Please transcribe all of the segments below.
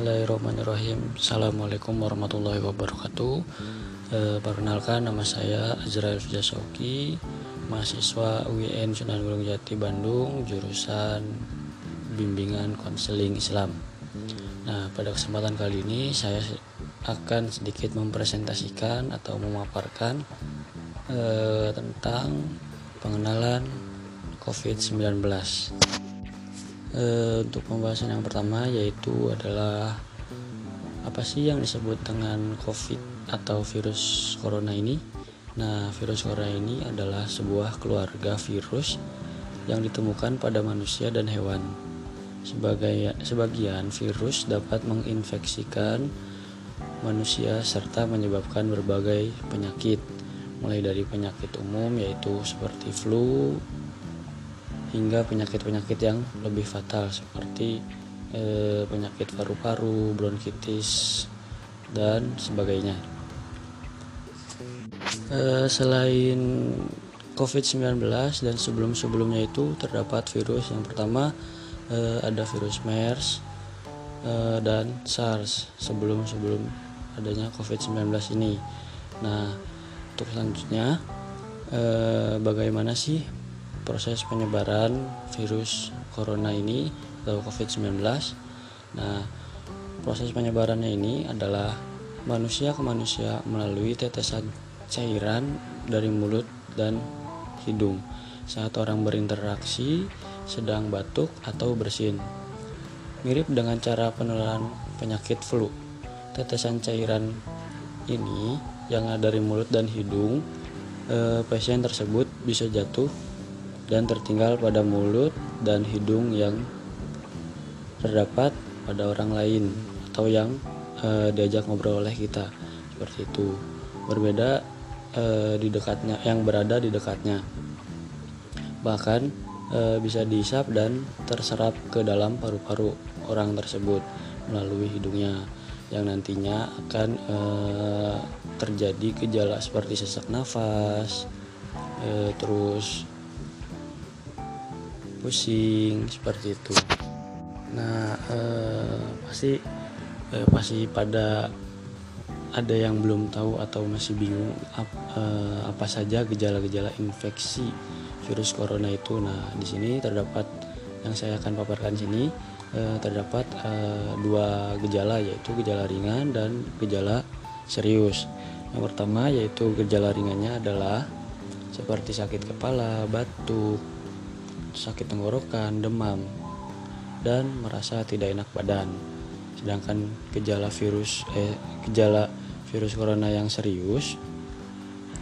Bismillahirrahmanirrahim. Assalamualaikum warahmatullahi wabarakatuh. E, Perkenalkan nama saya Azrael Fijasoki Mahasiswa UIN Sunan Gunung Jati Bandung Jurusan Bimbingan Konseling Islam. Nah pada kesempatan kali ini saya akan sedikit mempresentasikan atau memaparkan e, Tentang pengenalan COVID-19 e, untuk pembahasan yang pertama yaitu adalah apa sih yang disebut dengan COVID atau virus corona ini? Nah, virus corona ini adalah sebuah keluarga virus yang ditemukan pada manusia dan hewan. Sebagai sebagian virus dapat menginfeksikan manusia serta menyebabkan berbagai penyakit, mulai dari penyakit umum yaitu seperti flu, hingga penyakit-penyakit yang lebih fatal seperti eh, penyakit paru-paru, bronkitis dan sebagainya. Eh, selain COVID-19 dan sebelum-sebelumnya itu terdapat virus yang pertama eh, ada virus MERS eh, dan SARS sebelum-sebelum adanya COVID-19 ini. Nah, untuk selanjutnya eh, bagaimana sih proses penyebaran virus corona ini atau COVID-19. Nah, proses penyebarannya ini adalah manusia ke manusia melalui tetesan cairan dari mulut dan hidung saat orang berinteraksi sedang batuk atau bersin. Mirip dengan cara penularan penyakit flu. Tetesan cairan ini yang ada dari mulut dan hidung, eh, pasien tersebut bisa jatuh dan tertinggal pada mulut dan hidung yang terdapat pada orang lain atau yang e, diajak ngobrol oleh kita. Seperti itu. Berbeda e, di dekatnya yang berada di dekatnya. Bahkan e, bisa dihisap dan terserap ke dalam paru-paru orang tersebut melalui hidungnya yang nantinya akan e, terjadi gejala seperti sesak nafas e, terus pusing seperti itu. Nah eh, pasti eh, pasti pada ada yang belum tahu atau masih bingung ap, eh, apa saja gejala-gejala infeksi virus corona itu. Nah di sini terdapat yang saya akan paparkan sini eh, terdapat eh, dua gejala yaitu gejala ringan dan gejala serius. Yang pertama yaitu gejala ringannya adalah seperti sakit kepala, batuk, sakit tenggorokan, demam, dan merasa tidak enak badan. Sedangkan gejala virus eh gejala virus corona yang serius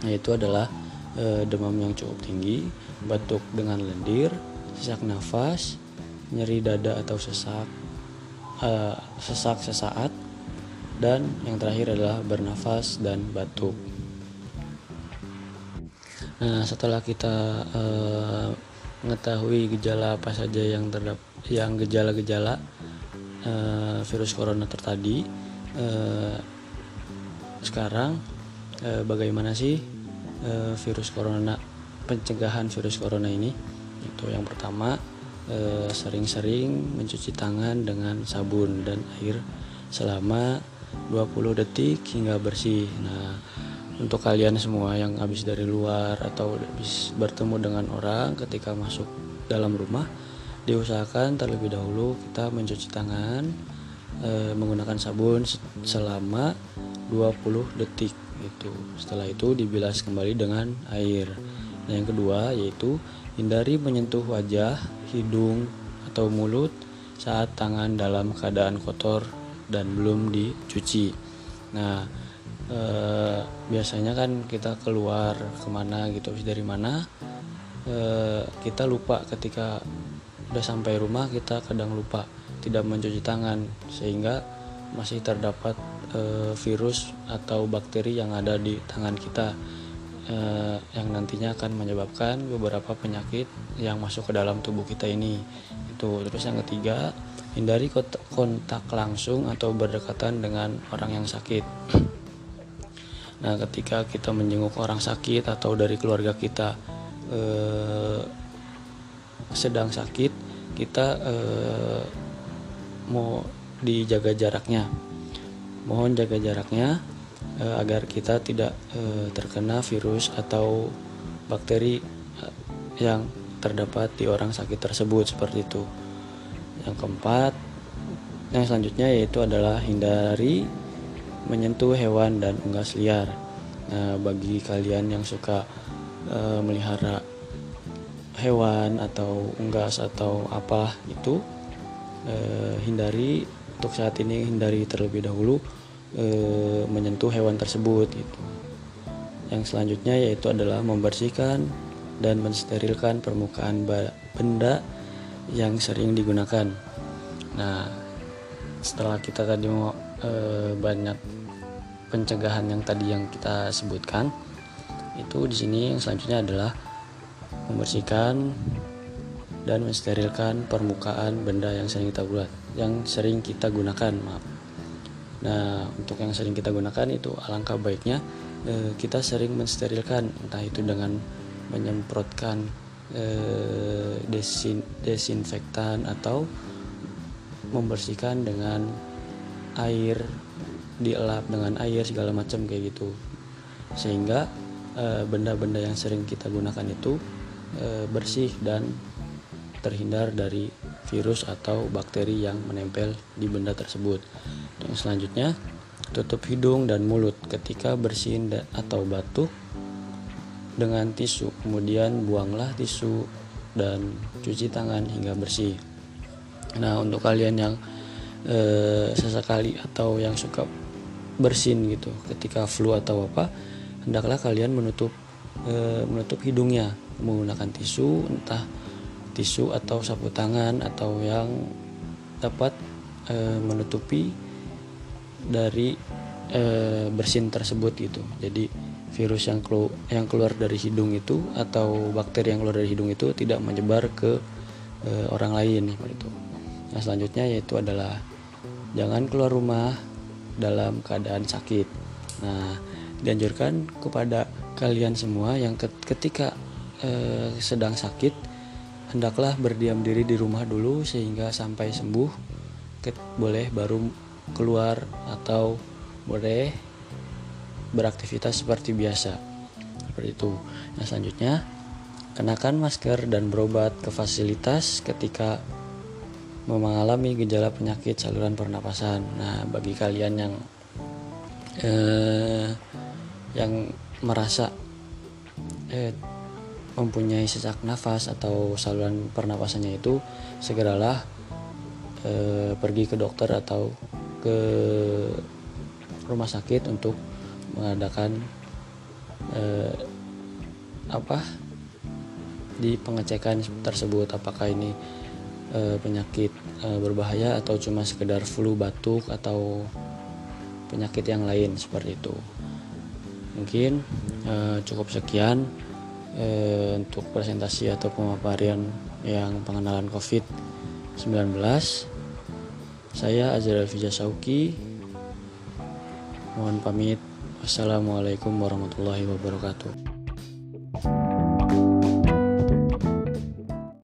yaitu adalah eh, demam yang cukup tinggi, batuk dengan lendir, sesak nafas, nyeri dada atau sesak eh, sesak sesaat dan yang terakhir adalah bernafas dan batuk. Nah, setelah kita eh, mengetahui gejala apa saja yang terdapat yang gejala-gejala uh, virus corona tertadi uh, sekarang uh, bagaimana sih uh, virus corona pencegahan virus corona ini? Itu yang pertama sering-sering mencuci tangan dengan sabun dan air selama 20 detik hingga bersih. Nah untuk kalian semua yang habis dari luar atau habis bertemu dengan orang ketika masuk dalam rumah diusahakan terlebih dahulu kita mencuci tangan e, menggunakan sabun selama 20 detik itu setelah itu dibilas kembali dengan air. Nah yang kedua yaitu hindari menyentuh wajah hidung atau mulut saat tangan dalam keadaan kotor dan belum dicuci. Nah eh, biasanya kan kita keluar ke mana gitu dari mana eh, kita lupa ketika udah sampai rumah kita kadang lupa tidak mencuci tangan sehingga masih terdapat eh, virus atau bakteri yang ada di tangan kita eh, yang nantinya akan menyebabkan beberapa penyakit yang masuk ke dalam tubuh kita ini. Itu. Terus yang ketiga hindari kontak langsung atau berdekatan dengan orang yang sakit Nah, ketika kita menjenguk orang sakit atau dari keluarga kita eh, sedang sakit, kita eh, mau dijaga jaraknya. Mohon jaga jaraknya uh, agar kita tidak uh, terkena virus atau bakteri uh, yang terdapat di orang sakit tersebut seperti itu. Yang keempat, yang selanjutnya yaitu adalah hindari menyentuh hewan dan unggas liar. Nah, bagi kalian yang suka uh, melihara hewan atau unggas atau apa itu uh, hindari untuk saat ini hindari terlebih dahulu e, menyentuh hewan tersebut gitu. Yang selanjutnya yaitu adalah membersihkan dan mensterilkan permukaan benda yang sering digunakan. Nah, setelah kita tadi mau e, banyak pencegahan yang tadi yang kita sebutkan, itu di sini yang selanjutnya adalah membersihkan dan mensterilkan permukaan benda yang sering kita buat, yang sering kita gunakan, maaf. Nah, untuk yang sering kita gunakan itu alangkah baiknya eh, kita sering mensterilkan entah itu dengan menyemprotkan eh, desin desinfektan atau membersihkan dengan air dielap dengan air segala macam kayak gitu. Sehingga eh, benda-benda yang sering kita gunakan itu eh, bersih dan terhindar dari virus atau bakteri yang menempel di benda tersebut. Yang selanjutnya, tutup hidung dan mulut ketika bersin atau batuk dengan tisu. Kemudian buanglah tisu dan cuci tangan hingga bersih. Nah, untuk kalian yang eh, sesekali atau yang suka bersin gitu ketika flu atau apa, hendaklah kalian menutup e, menutup hidungnya menggunakan tisu entah tisu atau sapu tangan atau yang dapat e, menutupi dari e, bersin tersebut gitu. Jadi virus yang kelu yang keluar dari hidung itu atau bakteri yang keluar dari hidung itu tidak menyebar ke e, orang lain seperti itu. Nah, selanjutnya yaitu adalah jangan keluar rumah dalam keadaan sakit. Nah, dianjurkan kepada kalian semua yang ketika e, sedang sakit hendaklah berdiam diri di rumah dulu sehingga sampai sembuh. Boleh baru keluar atau boleh beraktivitas seperti biasa. Seperti itu. Nah selanjutnya kenakan masker dan berobat ke fasilitas ketika mengalami gejala penyakit saluran pernapasan. Nah bagi kalian yang eh, yang merasa eh, mempunyai sesak nafas atau saluran pernapasannya itu segeralah e, pergi ke dokter atau ke rumah sakit untuk mengadakan e, apa di pengecekan tersebut. Apakah ini e, penyakit e, berbahaya atau cuma sekedar flu batuk atau penyakit yang lain seperti itu mungkin e, cukup sekian eh, untuk presentasi atau pemaparan yang pengenalan COVID-19. Saya Azrael Fija Sauki. Mohon pamit. Wassalamualaikum warahmatullahi wabarakatuh.